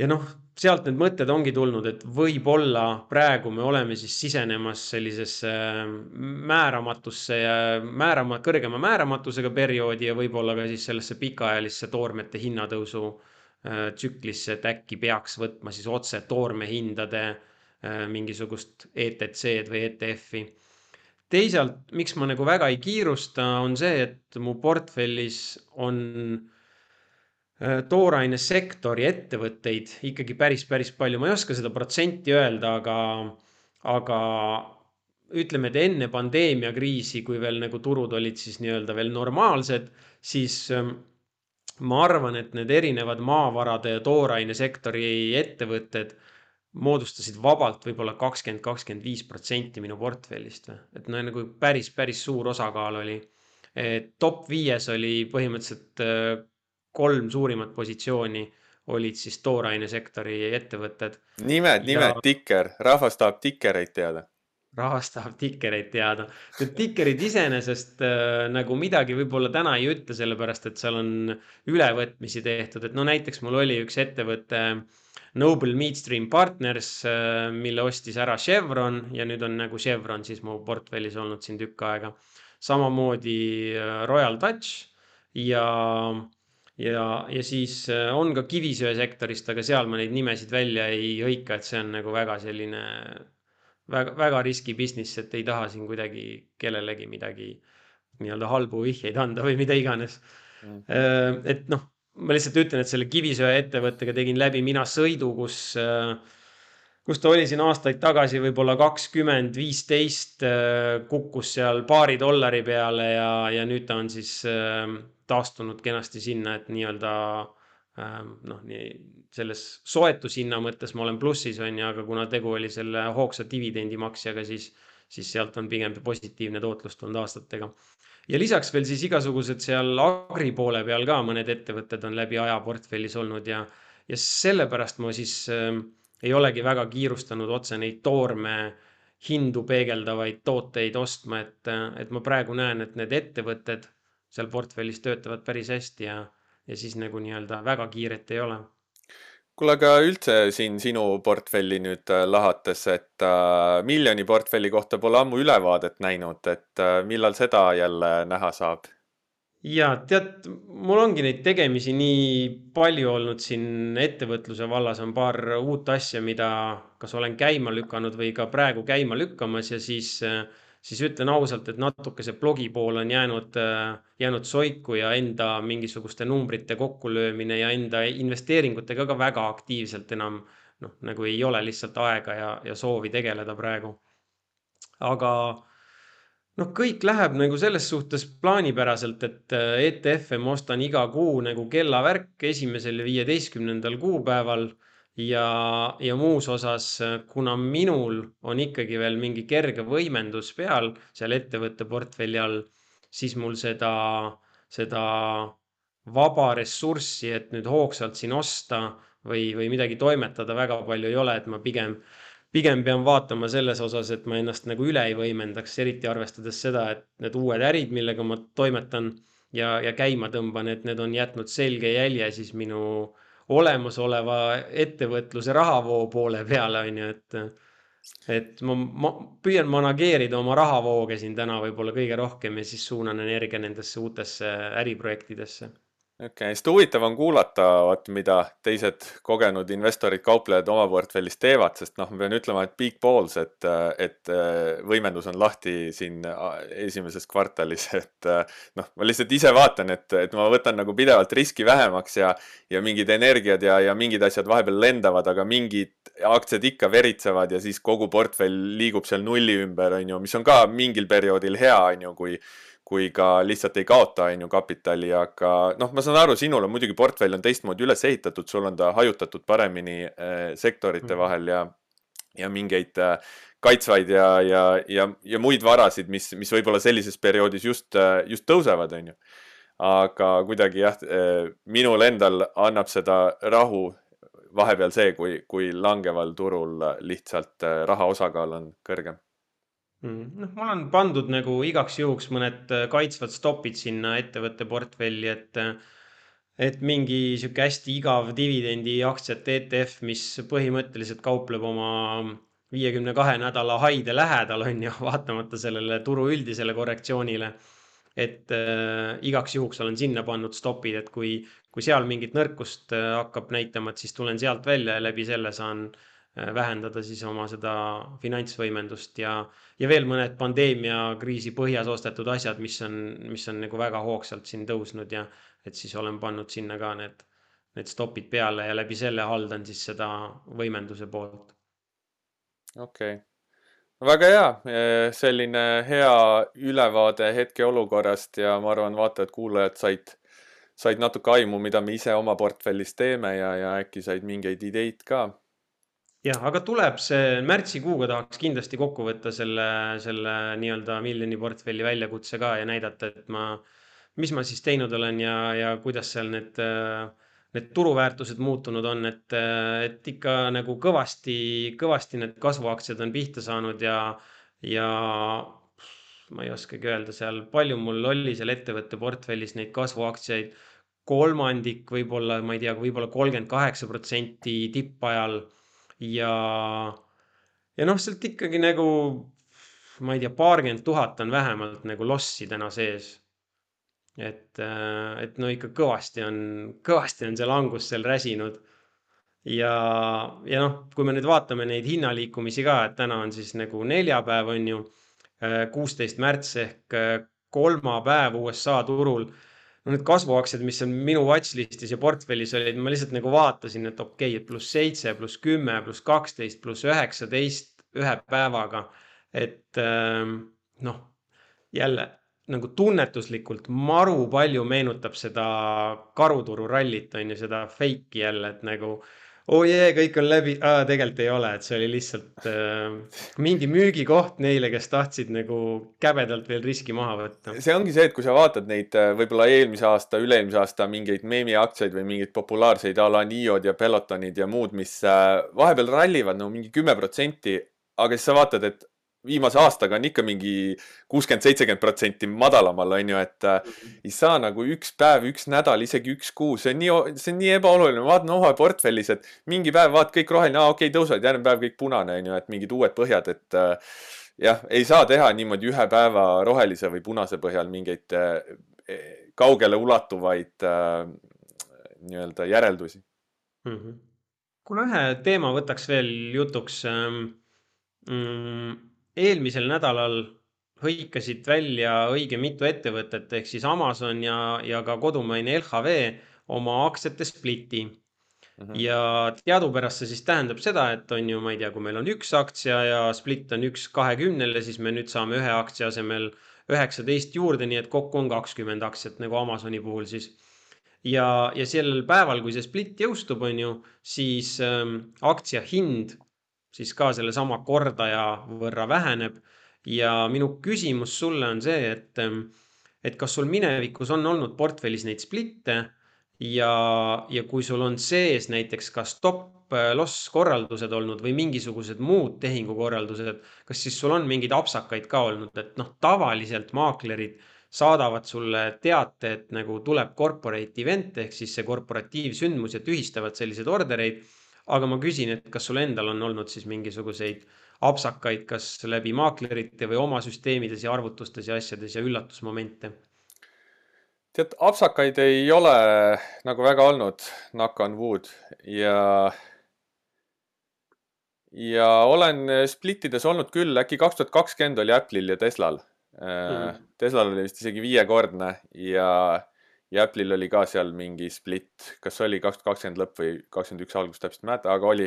ja noh, sealt need mõtted ongi tulnud, et võib-olla praegu me oleme siis sisenemas sellisesse äh, määramatusse ja määrama, kõrgema määramatusega perioodi ja võib-olla ka siis sellesse pikaajalisse toormete hinnatõusu tsüklisse, et äkki peaks võtma siis otse toormehindade Äh, mingisugust ETC-d või ETF-i. teisalt, miks ma nagu väga ei kiirusta, on see, et mu portfellis on äh, toorainesektori ettevõtteid ikkagi päris, päris palju, ma ei oska seda protsenti öelda, aga, aga ütleme, et enne pandeemiakriisi, kui veel nagu turud olid siis nii-öelda veel normaalsed, siis ähm, ma arvan, et need erinevad maavarade ja toorainesektori ettevõtted moodustasid vabalt võib-olla kakskümmend, kakskümmend viis protsenti minu portfellist või, et no nagu päris, päris suur osakaal oli. top viies oli põhimõtteliselt äh, kolm suurimat positsiooni olid siis toorainesektori ettevõtted. nimed, nimed, tikker, rahvas tahab tikkereid teada rahvas tahab tikkereid teada. Need tikkerid iseenesest äh, nagu midagi võib-olla täna ei ütle, sellepärast et seal on ülevõtmisi tehtud, et no näiteks mul oli üks ettevõte äh, Noble Midstream Partners, äh, mille ostis ära Chevron ja nüüd on nagu Chevron siis mu portfellis olnud siin tükk aega. samamoodi äh, Royal Dutch ja, ja, ja siis äh, on ka kivisöesektorist, aga seal ma neid nimesid välja ei hõika, et see on nagu väga selline väga, väga riski business, et ei taha siin kuidagi kellelegi midagi nii-öelda halbu vihjeid anda või mida iganes. Mm.. et noh ma lihtsalt ütlen, et selle kivisöeettevõttega tegin läbi mina sõidu, kus, äh, kus ta oli siin aastaid tagasi, võib-olla kakskümmend, viisteist, kukkus seal paari dollari peale ja, ja nüüd ta on siis taastunud kenasti sinna, et nii-öelda ähm, noh, nii selles soetushinna mõttes ma olen plussis, on ju, aga kuna tegu oli selle hoogsa dividendimaksjaga, siis, siis sealt on pigem positiivne tootlus tulnud aastatega. ja lisaks veel siis igasugused seal agri poole peal ka mõned ettevõtted on läbi aja portfellis olnud ja, ja sellepärast ma siis äh, ei olegi väga kiirustanud otse neid toorme hindu peegeldavaid tooteid ostma, et, et ma praegu näen, et need ettevõtted seal portfellis töötavad päris hästi ja, ja siis nagu nii-öelda väga kiiret ei ole kuule, aga üldse siin sinu portfelli nüüd äh, lahates, et äh, miljoni portfelli kohta pole ammu ülevaadet näinud, et äh, millal seda jälle näha saab? ja tead, mul ongi neid tegemisi nii palju olnud siin ettevõtluse vallas on paar uut asja, mida kas olen käima lükanud või ka praegu käima lükkamas ja siis, siis ütlen ausalt, et natuke see blogi pool on jäänud, jäänud soiku ja enda mingisuguste numbrite kokkulöömine ja enda investeeringutega ka väga aktiivselt enam noh, nagu ei ole lihtsalt aega ja, ja soovi tegeleda praegu. aga noh, kõik läheb nagu selles suhtes plaanipäraselt, et äh, ETF-e ma ostan iga kuu nagu kellavärk esimesel ja viieteistkümnendal kuupäeval. Ja, ja muus osas, äh, kuna minul on ikkagi veel mingi kerge võimendus peal seal ettevõtte portfelli all, siis mul seda, seda vaba ressurssi, et nüüd hoogsalt siin osta või, või midagi toimetada väga palju ei ole, et ma pigem pigem pean vaatama selles osas, et ma ennast nagu üle ei võimendaks, eriti arvestades seda, et need uued ärid, millega ma toimetan ja, ja käima tõmban, et need on jätnud selge jälje siis minu olemasoleva ettevõtluse rahavoo poole peale, on ju, et et ma, ma püüan manageerida oma rahavooge siin täna võib-olla kõige rohkem ja siis suunan energia nendesse uutesse äriprojektidesse okei okay,, sest huvitav on kuulata, vaat mida teised kogenud investorid, kauplejad oma portfellis teevad, sest noh, ma pean ütlema, et big balls, et, et äh, võimendus on lahti siin äh, esimeses kvartalis, et äh, noh, ma lihtsalt ise vaatan, et, et ma võtan nagu pidevalt riski vähemaks ja, ja mingid energiad ja, ja mingid asjad vahepeal lendavad, aga mingid aktsiad ikka veritsevad ja siis kogu portfell liigub seal nulli ümber, on ju, mis on ka mingil perioodil hea, on ju, kui kui ka lihtsalt ei kaota, on ju, kapitali, aga noh, ma saan aru, sinul on muidugi portfell on teistmoodi üles ehitatud, sul on ta hajutatud paremini äh, sektorite mm. vahel ja, ja mingeid äh, kaitsvaid ja, ja, ja, ja muid varasid, mis, mis võib-olla sellises perioodis just, äh, just tõusevad, on ju. aga kuidagi jah, äh, minul endal annab seda rahu vahepeal see, kui, kui langeval turul lihtsalt äh, raha osakaal on kõrgem noh, mul on pandud nagu igaks juhuks mõned äh, kaitsvad stopid sinna ettevõtte portfelli, et äh, et mingi sihuke hästi igav dividendi aktsiate ETF, mis põhimõtteliselt kaupleb oma viiekümne kahe nädala haide lähedal, on ju, vaatamata sellele turu üldisele korrektsioonile. et äh, igaks juhuks olen sinna pannud stopid, et kui, kui seal mingit nõrkust äh, hakkab näitama, et siis tulen sealt välja ja läbi selle saan Äh, vähendada siis oma seda finantsvõimendust ja, ja veel mõned pandeemiakriisi põhjas ostetud asjad, mis on, mis on nagu väga hoogsalt siin tõusnud ja et siis olen pannud sinna ka need, need stopid peale ja läbi selle haldan siis seda võimenduse poolt. okei okay., väga hea, selline hea ülevaade hetkeolukorrast ja ma arvan, vaatajad-kuulajad said, said natuke aimu, mida me ise oma portfellis teeme ja, ja äkki said mingeid ideid ka jah, aga tuleb see märtsikuuga tahaks kindlasti kokku võtta selle, selle nii-öelda miljoni portfelli väljakutse ka ja näidata, et ma, mis ma siis teinud olen ja, ja kuidas seal need, need turuväärtused muutunud on, et, et ikka nagu kõvasti, kõvasti need kasvuaktsiad on pihta saanud ja, ja ma ei oskagi öelda seal, palju mul oli seal ettevõtte portfellis neid kasvuaktsiaid, kolmandik võib-olla, ma ei tea, võib-olla kolmkümmend kaheksa protsenti tippajal ja, ja noh, sealt ikkagi nagu, ma ei tea, paarkümmend tuhat on vähemalt nagu lossi täna sees. et, äh, et no ikka kõvasti on, kõvasti on see langus seal räsinud. ja, ja noh, kui me nüüd vaatame neid hinnaliikumisi ka, et täna on siis nagu neljapäev, on ju, äh, kuusteist märts ehk äh, kolmapäev USA turul no need kasvuaktsiad, mis on minu watchlist'is ja portfellis olid, ma lihtsalt nagu vaatasin, et okei okay,, et pluss seitse, pluss kümme, pluss kaksteist, pluss üheksateist ühe päevaga. et ähm, noh, jälle nagu tunnetuslikult maru palju meenutab seda karuturu rallit, on ju, seda fake'i jälle, et nagu oo oh jee, kõik on läbi ah,, tegelikult ei ole, et see oli lihtsalt äh, mingi müügikoht neile, kes tahtsid nagu käbedalt veel riski maha võtta. see ongi see, et kui sa vaatad neid äh, võib-olla eelmise aasta, üle-eelmise aasta mingeid meemiaktsiaid või mingeid populaarseid a la Niod ja Pelotonid ja muud, mis äh, vahepeal rallivad no mingi kümme protsenti, aga siis sa vaatad, et viimase aastaga on ikka mingi kuuskümmend, seitsekümmend protsenti madalamal, on ju, et äh, ei saa nagu üks päev, üks nädal, isegi üks kuu, see on nii, see on nii ebaoluline, ma vaatan oma portfellis, et mingi päev vaat kõik roheline, aa okei okay,, tõusevad, järgmine päev kõik punane, on ju, et mingid uued põhjad, et äh, jah, ei saa teha niimoodi ühe päeva rohelise või punase põhjal mingeid äh, kaugele ulatuvaid äh, nii-öelda järeldusi mm. -hmm. kuna ühe teema võtaks veel jutuks ähm,. Mm, eelmisel nädalal hõikasid välja õige mitu ettevõtet ehk siis Amazon ja, ja ka kodumaine LHV oma aktsiate spliti mm. -hmm. ja teadupärast see siis tähendab seda, et on ju, ma ei tea, kui meil on üks aktsia ja split on üks kahekümnele, siis me nüüd saame ühe aktsia asemel üheksateist juurde, nii et kokku on kakskümmend aktsiat nagu Amazoni puhul siis. ja, ja sellel päeval, kui see split jõustub, on ju, siis ähm, aktsia hind siis ka sellesama kordaja võrra väheneb. ja minu küsimus sulle on see, et, et kas sul minevikus on olnud portfellis neid splitte ja, ja kui sul on sees näiteks ka stop loss korraldused olnud või mingisugused muud tehingukorraldused, kas siis sul on mingeid apsakaid ka olnud, et noh, tavaliselt maaklerid saadavad sulle teate, et nagu tuleb corporate event ehk siis see korporatiivsündmus ja tühistavad selliseid ordereid aga ma küsin, et kas sul endal on olnud siis mingisuguseid apsakaid, kas läbi maaklerite või oma süsteemides ja arvutustes ja asjades ja üllatusmomente? tead, apsakaid ei ole nagu väga olnud, knock on wood ja ja olen splittides olnud küll, äkki kaks tuhat kakskümmend oli Apple'il ja Teslal mm.. Teslal oli vist isegi viiekordne ja ja Apple'il oli ka seal mingi split, kas oli kaks tuhat kakskümmend lõpp või kakskümmend üks algus, täpselt ei mäleta, aga oli.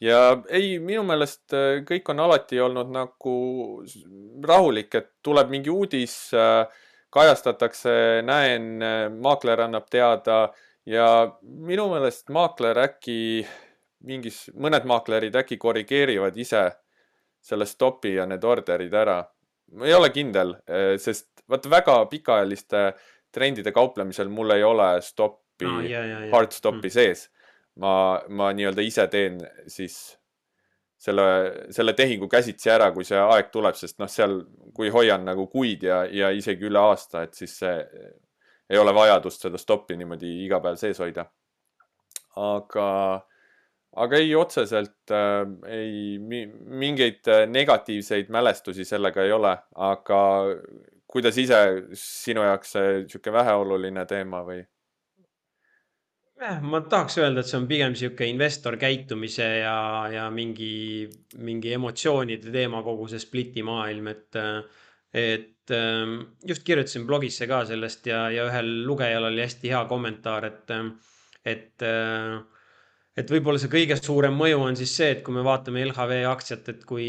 ja ei, minu meelest äh, kõik on alati olnud nagu rahulik, et tuleb mingi uudis, äh, kajastatakse, näen, äh, maakler annab teada ja minu meelest maakler äkki mingis, mõned maaklerid äkki korrigeerivad ise selle stopi ja need orderid ära. ma ei ole kindel, sest vaata väga pikaajaliste trendide kauplemisel mul ei ole stoppi no,, hard stoppi mm. sees. ma, ma nii-öelda ise teen siis selle, selle tehingu käsitsi ära, kui see aeg tuleb, sest noh, seal, kui hoian nagu kuid ja, ja isegi üle aasta, et siis see ei ole vajadust seda stoppi niimoodi iga päev sees hoida. aga, aga ei, otseselt äh, ei, mingeid negatiivseid mälestusi sellega ei ole, aga kuidas ise sinu jaoks see niisugune väheoluline teema või? ma tahaks öelda, et see on pigem sihuke investor käitumise ja, ja mingi, mingi emotsioonide teema, kogu see spliti maailm, et, et ähm, just kirjutasin blogisse ka sellest ja, ja ühel lugejal oli hästi hea kommentaar, et, et äh, et võib-olla see kõige suurem mõju on siis see, et kui me vaatame LHV aktsiat, et kui,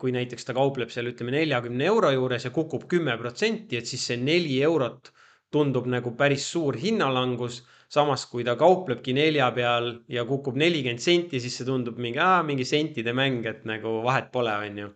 kui näiteks ta kaupleb seal ütleme neljakümne euro juures ja kukub kümme protsenti, et siis see neli eurot tundub nagu päris suur hinnalangus. samas kui ta kauplebki nelja peal ja kukub nelikümmend senti, siis see tundub mingi, mingi sentide mäng, et nagu vahet pole, on ju.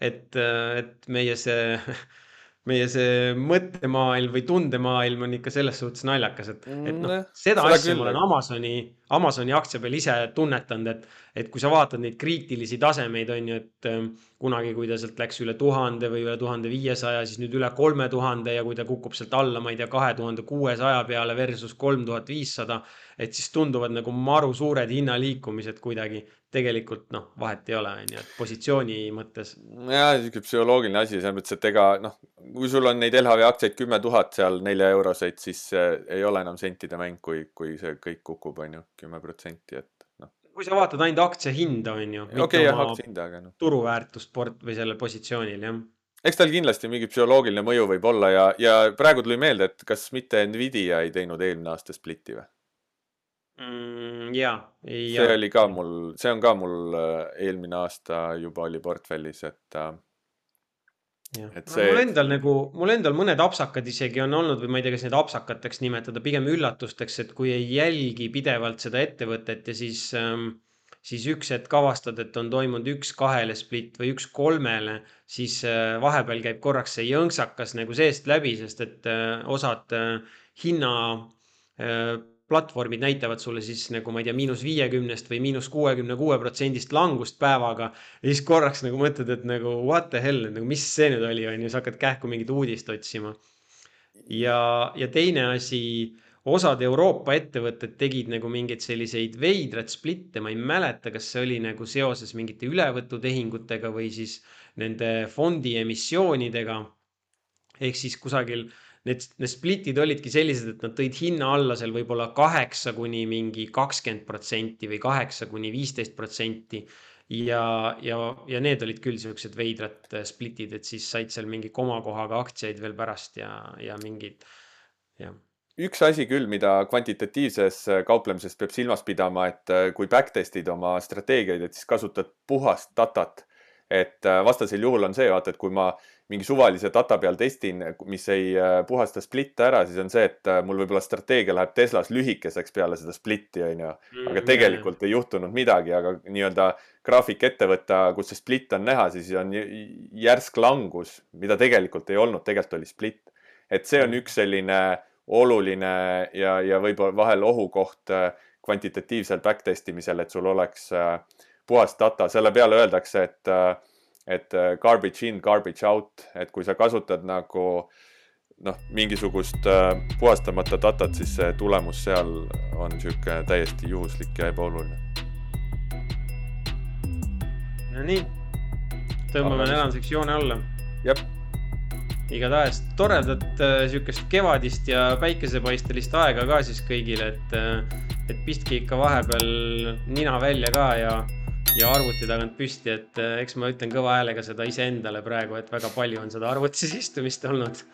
et, et meie see meie see mõttemaailm või tundemaailm on ikka selles suhtes naljakas, et, et noh, mm, seda, seda asja küll. ma olen Amazoni, Amazoni aktsia peal ise tunnetanud, et, et kui sa vaatad neid kriitilisi tasemeid, on ju, et ähm, kunagi, kui ta sealt läks üle tuhande või üle tuhande viiesaja, siis nüüd üle kolme tuhande ja kui ta kukub sealt alla, ma ei tea, kahe tuhande kuuesaja peale versus kolm tuhat viissada, et siis tunduvad nagu maru suured hinnaliikumised kuidagi tegelikult noh, vahet ei ole, on ju, et positsiooni mõttes. jah, niisugune psühholoogiline asi selles mõttes, et ega noh, kui sul on neid LHV aktsiaid kümme tuhat seal neljaeuroseid, siis ei ole enam sentide mäng, kui, kui see kõik kukub, on ju, kümme protsenti, et noh. kui sa vaatad ainult aktsia hinda, on ju. okei, jah, aktsia hinda, aga noh. turuväärtust port või sellel positsioonil, jah eks tal kindlasti mingi psühholoogiline mõju võib olla ja, ja praegu tuli meelde, et kas mitte Nvidia ei teinud eelmine aasta splitti või mm,? ja, ja. see oli ka mul, see on ka mul äh, eelmine aasta juba oli portfellis, et äh, et see. mul endal nagu, mul endal mõned apsakad isegi on olnud või ma ei tea, kas neid apsakateks nimetada, pigem üllatusteks, et kui ei jälgi pidevalt seda ettevõtet ja siis ähm, siis üks hetk avastad, et on toimunud üks kahele split või üks kolmele, siis äh, vahepeal käib korraks see jõnksakas nagu seest läbi, sest et osad hinna platvormid näitavad sulle siis nagu ma ei tea, miinus viiekümnest või miinus kuuekümne kuue protsendist langust päevaga. ja siis korraks nagu mõtled, et nagu what the hell, nagu mis see nüüd oli, on ju, sa hakkad kähku mingit uudist otsima. ja, ja teine asi osad Euroopa ettevõtted tegid nagu mingeid selliseid veidrad splitte, ma ei mäleta, kas see oli nagu seoses mingite ülevõtutehingutega või siis nende fondi emissioonidega. ehk siis kusagil need, need splitid olidki sellised, et nad tõid hinna alla seal võib-olla kaheksa kuni mingi kakskümmend protsenti või kaheksa kuni viisteist protsenti ja, ja, ja need olid küll siuksed veidrad splitid, et siis said seal mingi komakohaga aktsiaid veel pärast ja, ja mingid, jah üks asi küll, mida kvantitatiivses äh, kauplemises peab silmas pidama, et äh, kui backtest'id oma strateegiaid, et siis kasutad puhast datat. et äh, vastasel juhul on see, vaata, et kui ma mingi suvalise data peal testin, mis ei puhasta splitte ära, siis on see, et mul võib-olla strateegia läheb Teslas lühikeseks peale seda splitti, onju. aga mm, tegelikult ei juhtunud midagi, aga nii-öelda graafik ette võtta, kus see split on näha, siis on järsk langus, mida tegelikult ei olnud, tegelikult oli split. et see on üks selline oluline ja, ja võib-olla vahel ohukoht äh, kvantitatiivsel backtest imisel, et sul oleks äh, puhas data, selle peale öeldakse, et, äh, et garbage in, garbage out, et kui sa kasutad nagu noh, mingisugust puhastamata datat, siis see tulemus seal on niisugune täiesti juhuslik ja ebaoluline. Nonii, tõmbame tänaseks joone alla. jah igatahes toredat äh, sihukest kevadist ja päikesepaistelist aega ka siis kõigile, et, äh, et pistke ikka vahepeal nina välja ka ja, ja arvuti tagant püsti, et äh, eks ma ütlen kõva häälega seda iseendale praegu, et väga palju on seda arvutis istumist olnud.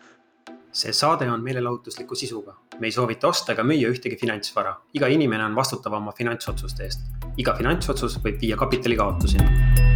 see saade on meelelahutusliku sisuga. me ei soovita osta ega müüa ühtegi finantsvara. iga inimene on vastutav oma finantsotsuste eest. iga finantsotsus võib viia kapitali kaotuseni